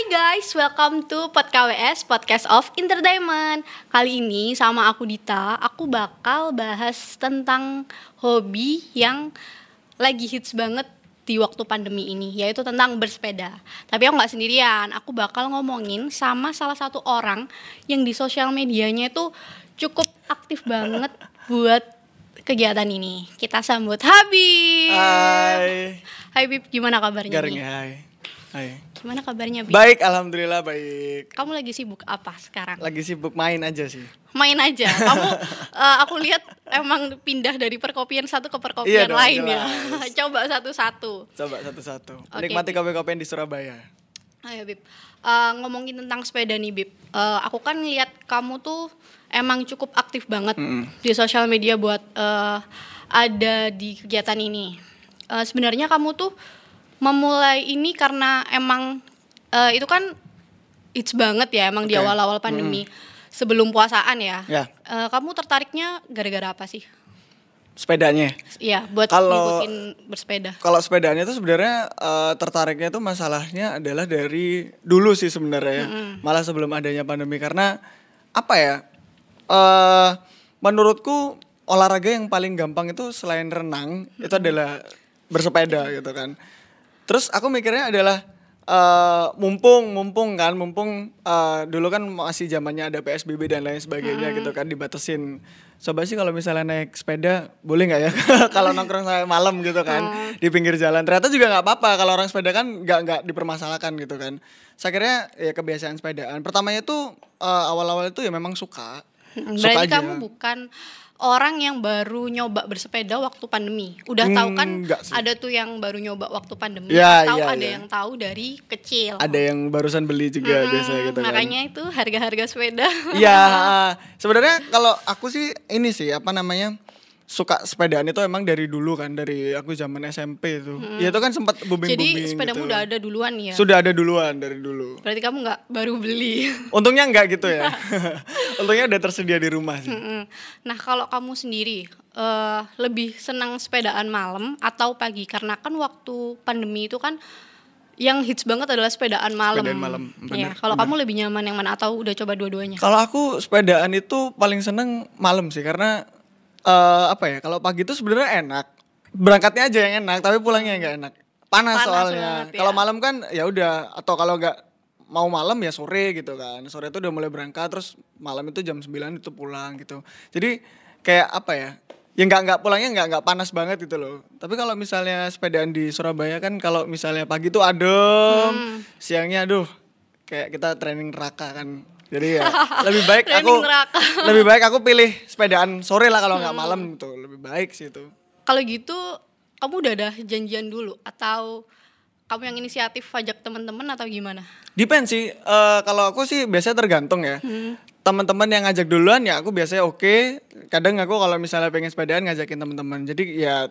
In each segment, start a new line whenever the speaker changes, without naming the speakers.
Hai guys, welcome to Pod KWS, Podcast of Entertainment. Kali ini sama aku Dita, aku bakal bahas tentang hobi yang lagi hits banget di waktu pandemi ini, yaitu tentang bersepeda. Tapi aku nggak sendirian, aku bakal ngomongin sama salah satu orang yang di sosial medianya itu cukup aktif banget buat kegiatan ini. Kita sambut Habib.
Hai.
Hai Bib, gimana kabarnya?
Garing
nih?
ya, hai. Hai.
Gimana kabarnya Bib?
Baik, alhamdulillah baik.
Kamu lagi sibuk apa sekarang?
Lagi sibuk main aja sih.
Main aja. Kamu eh, aku lihat emang pindah dari perkopian satu ke perkopian
Iya dong,
lain ya. Coba satu-satu.
Coba satu-satu.
Oke,
Nikmati kopi-kopian di Surabaya.
Ayo Bib. Eh, ngomongin tentang sepeda nih Bib. Eh, aku kan lihat kamu tuh emang cukup aktif banget di sosial media buat eh, ada di kegiatan ini. Eh, sebenarnya kamu tuh memulai ini karena emang eh, itu kan hits banget ya emang di
Oke.
awal-awal pandemi. Sebelum puasaan ya.
Ya.
Eh, kamu tertariknya gara-gara apa sih?
Sepedanya.
Iya, buat
Kalau-
ngikutin bersepeda.
Kalau sepedanya itu sebenarnya eh, tertariknya itu masalahnya adalah dari dulu sih sebenarnya. ya. Malah sebelum adanya pandemi karena apa ya? eh menurutku olahraga yang paling gampang itu selain renang itu adalah bersepeda gitu kan. Terus aku mikirnya adalah eh mumpung mumpung kan mumpung eh, dulu kan masih zamannya ada PSBB dan lain sebagainya gitu kan dibatasin. Coba sih kalau misalnya naik sepeda boleh nggak ya kalau nongkrong sampai malam gitu kan di pinggir jalan. Ternyata juga nggak apa-apa kalau orang sepeda kan nggak nggak dipermasalahkan gitu kan. Saya kira ya kebiasaan sepedaan. Pertamanya tuh eh, awal-awal itu ya memang suka. Suka
Berarti
aja.
kamu bukan orang yang baru nyoba bersepeda waktu pandemi. Udah tahu kan
Hmm, enggak sih.
ada tuh yang baru nyoba waktu pandemi.
Ya,
atau
ya,
ada
ya.
yang tahu dari kecil.
Ada yang barusan beli juga
Mm,
biasanya gitu kan.
Makanya itu harga-harga sepeda.
Iya, sebenarnya kalau aku sih ini sih apa namanya suka sepedaan itu emang dari dulu kan dari aku zaman SMP itu. Ya itu kan sempat booming booming.
Jadi sepedamu udah ada duluan ya.
Sudah ada duluan dari dulu.
Berarti kamu nggak baru beli.
Untungnya enggak gitu ya. Untungnya udah tersedia di rumah sih.
Mm-mm. Nah kalau kamu sendiri eh, lebih senang sepedaan malam atau pagi? Karena kan waktu pandemi itu kan yang hits banget adalah sepedaan malam.
Sepedaan malam,
Iya.
bener,
Kalau kamu lebih nyaman yang mana atau udah coba dua-duanya?
Kalau aku sepedaan itu paling seneng malam sih karena eh, apa ya? Kalau pagi itu sebenarnya enak. Berangkatnya aja yang enak, tapi pulangnya nggak enak. Panas,
Panas
soalnya.
banget ya.
Kalau malam kan ya udah atau kalau nggak mau malam ya sore gitu kan. Sore itu udah mulai berangkat terus malam itu jam 9 itu pulang gitu. Jadi kayak apa ya? Ya nggak nggak pulangnya nggak nggak panas banget gitu loh. Tapi kalau misalnya sepedaan di Surabaya kan kalau misalnya pagi tuh adem,
Hmm.
siangnya aduh kayak kita training neraka kan. Jadi ya lebih baik aku.
Hmm.
lebih baik aku pilih sepedaan sore lah kalau nggak malam tuh lebih baik sih itu.
Kalau gitu kamu udah ada janjian dulu atau kamu yang inisiatif ajak teman-teman atau gimana?
Depend sih. eh, kalau aku sih biasanya tergantung ya.
Hmm.
Teman-teman yang ngajak duluan ya aku biasanya oke. Kadang aku kalau misalnya pengen sepedaan ngajakin teman-teman. Jadi ya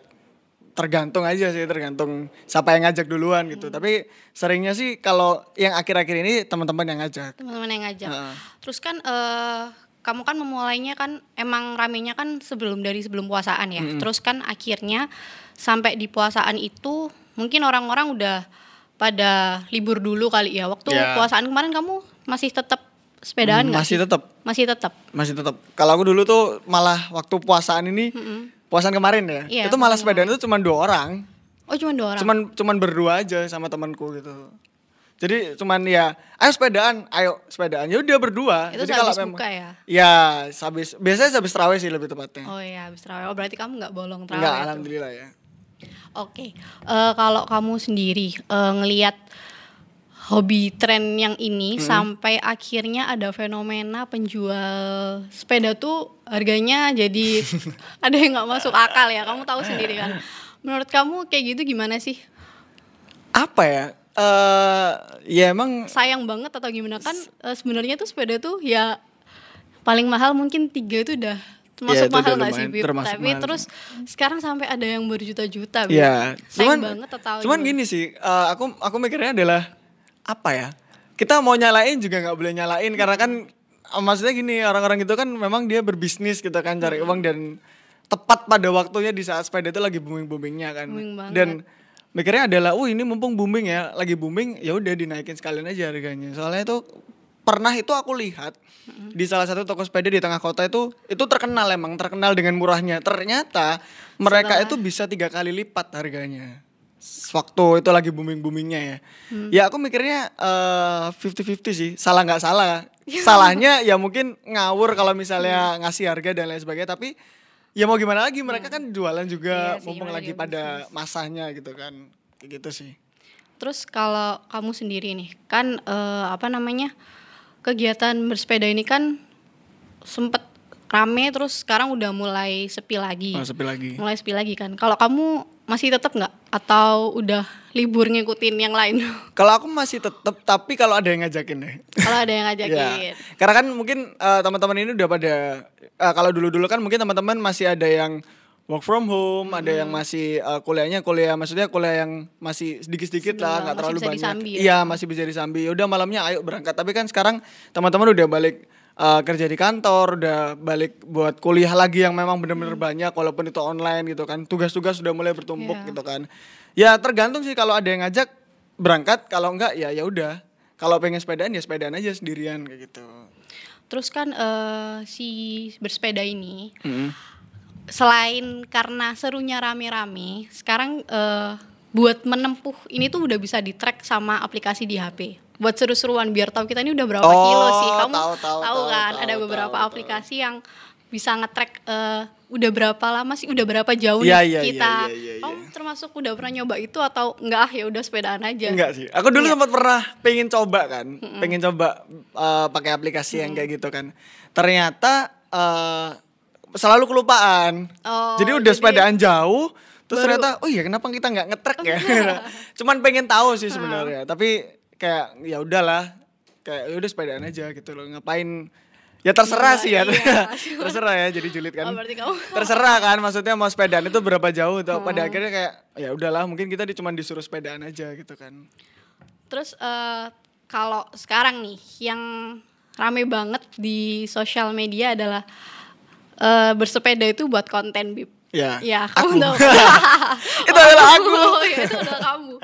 tergantung aja sih, tergantung siapa yang ngajak duluan gitu.
Hmm.
Tapi seringnya sih kalau yang akhir-akhir ini teman-teman yang ngajak.
Teman-teman yang ngajak.
Heeh.
Terus kan eh, kamu kan memulainya kan emang ramenya kan sebelum dari sebelum puasaan ya. Terus kan akhirnya sampai di puasaan itu mungkin orang-orang udah pada libur dulu kali ya. Waktu
Ya.
puasaan kemarin kamu masih tetap sepedaan nggak
Masih
sih?
tetap
Masih tetap.
masih tetap. Kalau aku dulu tuh malah waktu puasaan ini, puasaan kemarin ya,
Iya,
itu malah sepedaan itu cuma dua orang.
Oh cuma dua orang.
cuman cuman berdua aja sama temanku gitu jadi cuman ya ayo sepedaan ayo sepedaan ya udah berdua
Itu
jadi kalau memang
buka ya?
ya habis biasanya habis terawih sih lebih tepatnya
Oh iya habis terawih. Oh berarti kamu nggak bolong terawih.
enggak
tuh.
alhamdulillah ya
Oke, Eh, kalau kamu sendiri eh, ngelihat hobi tren yang ini
Hmm.
sampai akhirnya ada fenomena penjual sepeda tuh harganya jadi ada yang nggak masuk akal ya. Kamu tahu sendiri kan. Menurut kamu kayak gitu gimana sih?
apa ya eh ya emang
Sayang banget atau gimana kan? eh, sebenarnya tuh sepeda tuh ya paling mahal mungkin tiga itu udah termasuk
itu
mahal nggak sih, Tapi
mahal.
terus sekarang sampai ada yang berjuta-juta, Bib.
ya
Sayang
cuman
banget atau
cuman gini sih eh, aku aku mikirnya adalah apa ya kita mau nyalain juga nggak boleh nyalain karena kan maksudnya gini orang-orang itu kan memang dia berbisnis gitu kan cari uang dan tepat pada waktunya di saat sepeda itu lagi booming boomingnya kan
Booming banget.
dan mikirnya adalah, "Oh, ini mumpung booming ya, lagi booming, ya udah dinaikin sekalian aja harganya." Soalnya itu pernah itu aku lihat di salah satu toko sepeda di tengah kota itu itu terkenal emang terkenal dengan murahnya. Ternyata mereka
Setelah-
itu bisa tiga kali lipat harganya. Waktu itu lagi booming boomingnya ya. Ya aku mikirnya eh, 50-50 sih. Salah nggak salah. Salahnya ya mungkin ngawur kalau misalnya ngasih harga dan lain sebagainya. Tapi ya mau gimana lagi mereka kan jualan juga
Iya sih,
mumpung lagi pada masanya gitu kan. Kayak gitu sih.
Terus kalau kamu sendiri nih, kan eh, apa namanya kegiatan bersepeda ini kan sempet rame terus sekarang udah mulai sepi lagi.
Oh, sepi lagi.
Mulai sepi lagi kan. Kalau kamu masih tetap nggak atau udah libur ngikutin yang lain?
Kalau aku masih tetap, tapi kalau ada yang ngajakin deh.
Kalau ada yang
Ya.
ngajakin.
Karena kan mungkin eh, teman-teman ini udah pada eh, kalau dulu-dulu kan mungkin teman-teman masih ada yang work from home, ada yang masih eh, kuliahnya kuliah maksudnya kuliah yang masih sedikit-sedikit lah, nggak terlalu
bisa
banyak.
ya.
Iya, masih bisa disambi. Udah malamnya ayo berangkat. Tapi kan sekarang teman-teman udah balik eh, kerja di kantor, udah balik buat kuliah lagi yang memang bener-bener banyak walaupun itu online gitu kan. Tugas-tugas sudah mulai bertumpuk
Iya.
gitu kan. Ya tergantung sih kalau ada yang ngajak berangkat, kalau enggak ya ya udah. Kalau pengen sepedaan ya sepedaan aja sendirian kayak gitu.
Terus kan eh, si bersepeda ini
Mm.
selain karena serunya rame-rame, sekarang eh, buat menempuh ini tuh udah bisa di track sama aplikasi di HP. Buat seru-seruan biar tahu kita ini udah berapa
Oh,
kilo sih. Kamu
tahu, tahu, tahu,
kan
tahu,
ada
tahu,
beberapa
tahu.
aplikasi yang bisa nge-track eh, udah berapa lama sih, udah berapa jauh
Iya,
nih
iya,
kita.
iya, iya, iya.
Kamu termasuk udah pernah nyoba itu atau enggak ah ya udah sepedaan aja?
Enggak sih. Aku dulu sempat pernah pengen coba kan, pengen coba eh, pakai aplikasi yang kayak gitu kan. Ternyata eh, selalu kelupaan.
Oh,
jadi udah
jadi
sepedaan jauh, terus
baru-
ternyata, oh iya kenapa kita nggak ngetrek ya? Cuman pengen tahu sih sebenarnya. Tapi kayak ya udahlah, kayak ya udah sepedaan aja gitu loh. Ngapain? Ya terserah
Iya,
sih ya.
iya.
terserah ya jadi julid kan.
Oh, berarti kamu
terserah kan maksudnya mau sepedaan itu berapa jauh tuh
Hmm.
pada akhirnya kayak ya udahlah mungkin kita di- cuma disuruh sepedaan aja gitu kan
Terus eh, kalau sekarang nih yang rame banget di sosial media adalah eh, bersepeda itu buat konten bib.
Ya
Ya,
aku
kamu tahu.
itu adalah aku
Oh, ya, itu adalah kamu.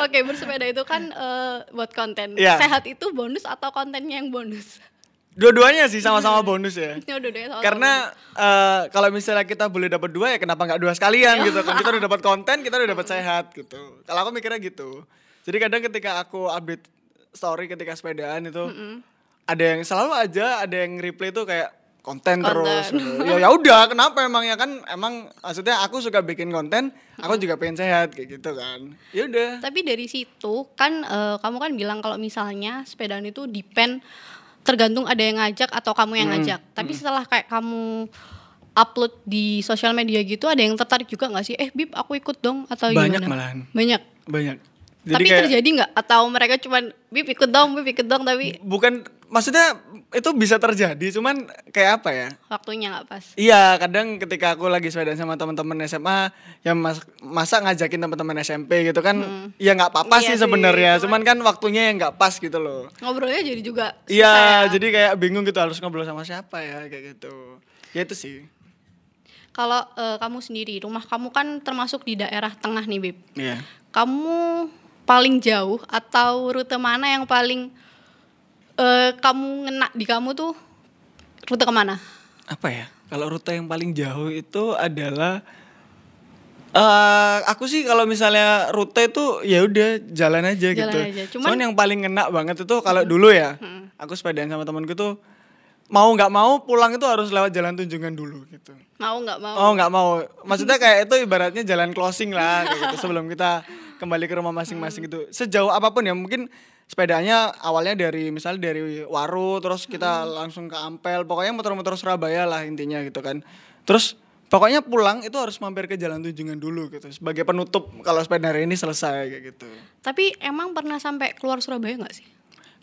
Oke, bersepeda itu kan eh, buat konten.
Iya.
Sehat itu bonus atau kontennya yang bonus?
dua-duanya sih sama-sama bonus ya
Ya udah deh, sama-sama
karena eh, kalau misalnya kita boleh dapat dua ya kenapa nggak dua sekalian
Iya.
gitu kan kita udah dapat konten kita udah dapat sehat gitu kalau aku mikirnya gitu jadi kadang ketika aku update story ketika sepedaan itu ada yang selalu aja ada yang reply tuh kayak konten,
Konten.
terus ya ya udah kenapa emang ya kan emang maksudnya aku suka bikin konten aku juga pengen sehat kayak gitu kan ya udah
Tapi dari situ kan eh, kamu kan bilang kalau misalnya sepedaan itu depend tergantung ada yang ngajak atau kamu yang
Hmm,
ngajak. Tapi setelah kayak kamu upload di sosial media gitu ada yang tertarik juga nggak sih? Eh Bib aku ikut dong atau
Banyak
gimana?
malahan.
Banyak.
banyak
tapi terjadi nggak? Atau mereka cuman Bib ikut dong, Bib ikut dong tapi
bukan maksudnya itu bisa terjadi cuman kayak apa ya
waktunya nggak pas.
Iya, kadang ketika aku lagi sepedaan sama teman-teman SMA, yang mas masa ngajakin teman-teman SMP gitu kan, ya nggak apa-apa
Iya
sih sebenarnya,
cuman-
kan waktunya yang nggak pas gitu loh.
Ngobrolnya jadi juga
Iya,
ya.
jadi kayak bingung gitu harus ngobrol sama siapa ya kayak gitu. Ya itu sih.
Kalau eh, kamu sendiri, rumah kamu kan termasuk di daerah tengah nih, Bib.
Iya.
Kamu paling jauh atau rute mana yang paling eh, kamu ngena di kamu tuh rute ke mana?
Apa ya? Kalau rute yang paling jauh itu adalah eh aku sih kalau misalnya rute itu ya udah jalan aja
Jalan
gitu.
aja. Cuman-
Cuman, yang paling ngena banget itu kalau dulu ya, aku sepedaan sama temanku tuh mau nggak mau pulang itu harus lewat jalan tunjungan dulu gitu.
Mau nggak mau?
Oh nggak mau, maksudnya kayak itu ibaratnya jalan closing lah kayak gitu sebelum kita kembali ke rumah masing-masing itu. Sejauh apa pun ya mungkin sepedanya awalnya dari misalnya dari Waru terus kita langsung ke Ampel, pokoknya motor-motor Surabaya lah intinya gitu kan. Terus pokoknya pulang itu harus mampir ke jalan tunjungan dulu gitu sebagai penutup kalau sepeda hari ini selesai kayak gitu.
Tapi emang pernah sampai keluar Surabaya nggak sih?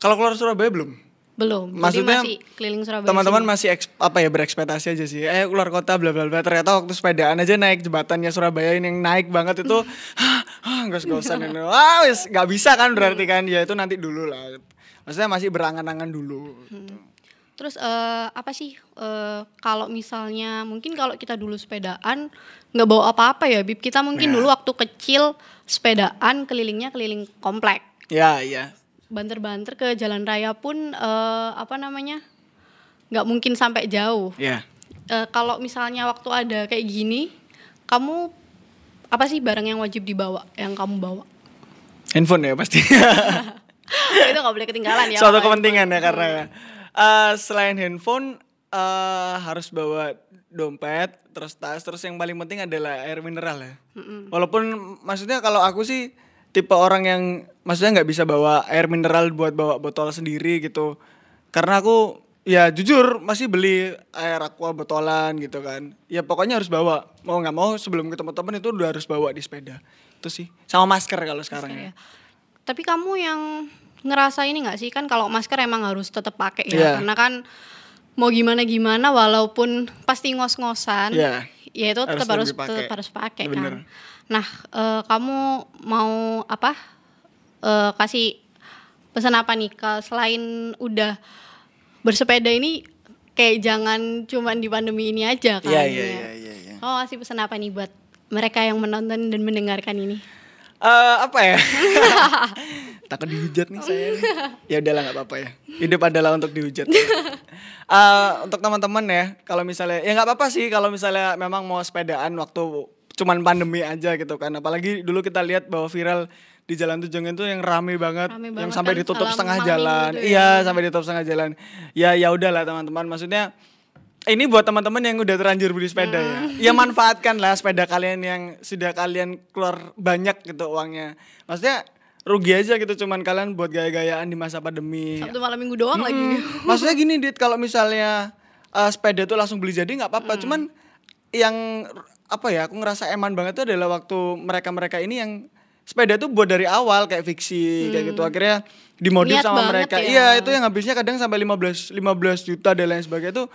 Kalau keluar Surabaya belum?
Belum.
Maksudnya
Jadi masih keliling Surabaya.
Teman-teman masih eks- apa ya berekspektasi aja sih. Eh keluar kota bla bla bla. Ternyata waktu sepedaan aja naik jembatannya Surabaya ini yang naik banget itu. Hah, hah gos-gosan ini. Wah, wis nggak bisa kan berarti kan. Ya itu nanti dulu lah. Maksudnya masih berangan-angan dulu gitu.
Terus eh, apa sih eh, kalau misalnya mungkin kalau kita dulu sepedaan nggak bawa apa-apa ya, Bib. Kita mungkin
Ya.
dulu waktu kecil sepedaan kelilingnya keliling komplek.
Ya, iya.
Banter-banter ke jalan raya pun eh, apa namanya? nggak mungkin sampai jauh.
Ya.
Eh, kalau misalnya waktu ada kayak gini, kamu apa sih barang yang wajib dibawa, yang kamu bawa?
Handphone ya pasti.
itu nggak boleh ketinggalan ya.
Suatu kepentingan ya karena ya. Eh, selain handphone eh, harus bawa dompet, terus tas, terus yang paling penting adalah air mineral ya. Walaupun maksudnya kalau aku sih tipe orang yang maksudnya nggak bisa bawa air mineral buat bawa botol sendiri gitu. Karena aku ya jujur masih beli air aqua botolan gitu kan. Ya pokoknya harus bawa. Mau nggak mau sebelum ketemu temen itu udah harus bawa di sepeda. Itu sih. Sama masker kalau sekarang ya.
Ya. Tapi kamu yang ngerasa ini nggak sih kan kalau masker emang harus tetap pakai ya
Iya.
karena kan mau gimana gimana walaupun pasti ngos-ngosan
Iya.
ya itu tetap
Harus
harus tetap harus pakai kan. Nah eh, kamu mau apa eh, kasih pesan apa nih ke selain udah bersepeda ini kayak jangan cuman di pandemi ini aja kan?
Iya, iya,
ya.
iya, iya, iya.
Oh kasih pesan apa nih buat mereka yang menonton dan mendengarkan ini?
Eh apa ya? Takut dihujat nih saya. nih. Ya udahlah nggak apa-apa ya. Hidup adalah untuk dihujat. Eh untuk teman-teman ya, kalau misalnya ya nggak apa-apa sih kalau misalnya memang mau sepedaan waktu cuman pandemi aja gitu kan. Apalagi dulu kita lihat bahwa viral di Jalan Tujongen itu yang rame banget,
Rame
yang
banget
sampai
kan,
ditutup setengah jalan.
tuh ya.
Iya, sampai ditutup setengah jalan. Ya ya udahlah teman-teman. Maksudnya ini buat teman-teman yang udah terlanjur beli sepeda ya.
Hmm.
Ya manfaatkan lah sepeda kalian yang sudah kalian keluar banyak gitu uangnya. Maksudnya rugi aja gitu cuman kalian buat gaya-gayaan di masa pandemi.
Sabtu malam minggu doang lagi.
Hmm. Maksudnya gini Dit, kalau misalnya uh, sepeda tuh langsung beli jadi nggak apa-apa.
Hmm.
Cuman yang apa ya, aku ngerasa eman banget tuh adalah waktu mereka-mereka ini yang sepeda tuh buat dari awal kayak fiksi kayak gitu akhirnya dimodif
Hmm. Niat
sama mereka.
ya.
Iya, itu yang habisnya kadang sampai 15 15 juta dan lain sebagainya tuh.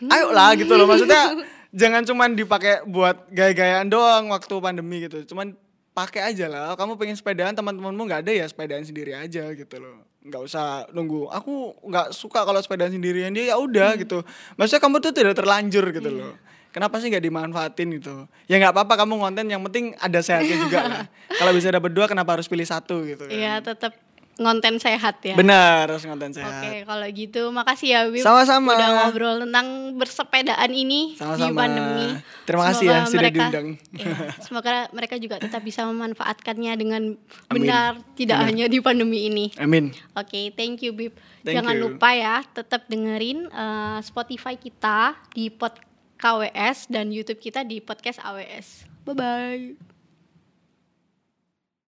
Ayo lah gitu loh. Maksudnya jangan cuman dipakai buat gaya-gayaan doang waktu pandemi gitu. Cuman pakai aja lah. Kamu pengen sepedaan teman-temanmu nggak ada ya sepedaan sendiri aja gitu loh. Nggak usah nunggu. Aku nggak suka kalau sepedaan sendirian dia ya udah gitu. Maksudnya kamu tuh tidak terlanjur gitu loh. Kenapa sih nggak dimanfaatin gitu? Ya nggak apa-apa kamu konten yang penting ada sehatnya juga lah. Kalau bisa dapat dua kenapa harus pilih satu gitu kan?
Iya, tetap ngonten sehat ya.
Benar harus konten sehat.
Oke, kalau gitu makasih ya Bib.
Sama-sama.
Udah ngobrol tentang bersepedaan ini di
Sama-sama.
pandemi.
Terima kasih ya,
Semoga
sudah
mereka-
diundang.
Iya, semoga mereka juga tetap bisa memanfaatkannya dengan
Amin.
benar, tidak hanya di pandemi ini.
Amin.
Oke, thank you Bib.
Thank
Jangan
you.
lupa ya, tetap dengerin eh, Spotify kita di pod KWS dan YouTube kita di podcast AWS. Bye bye.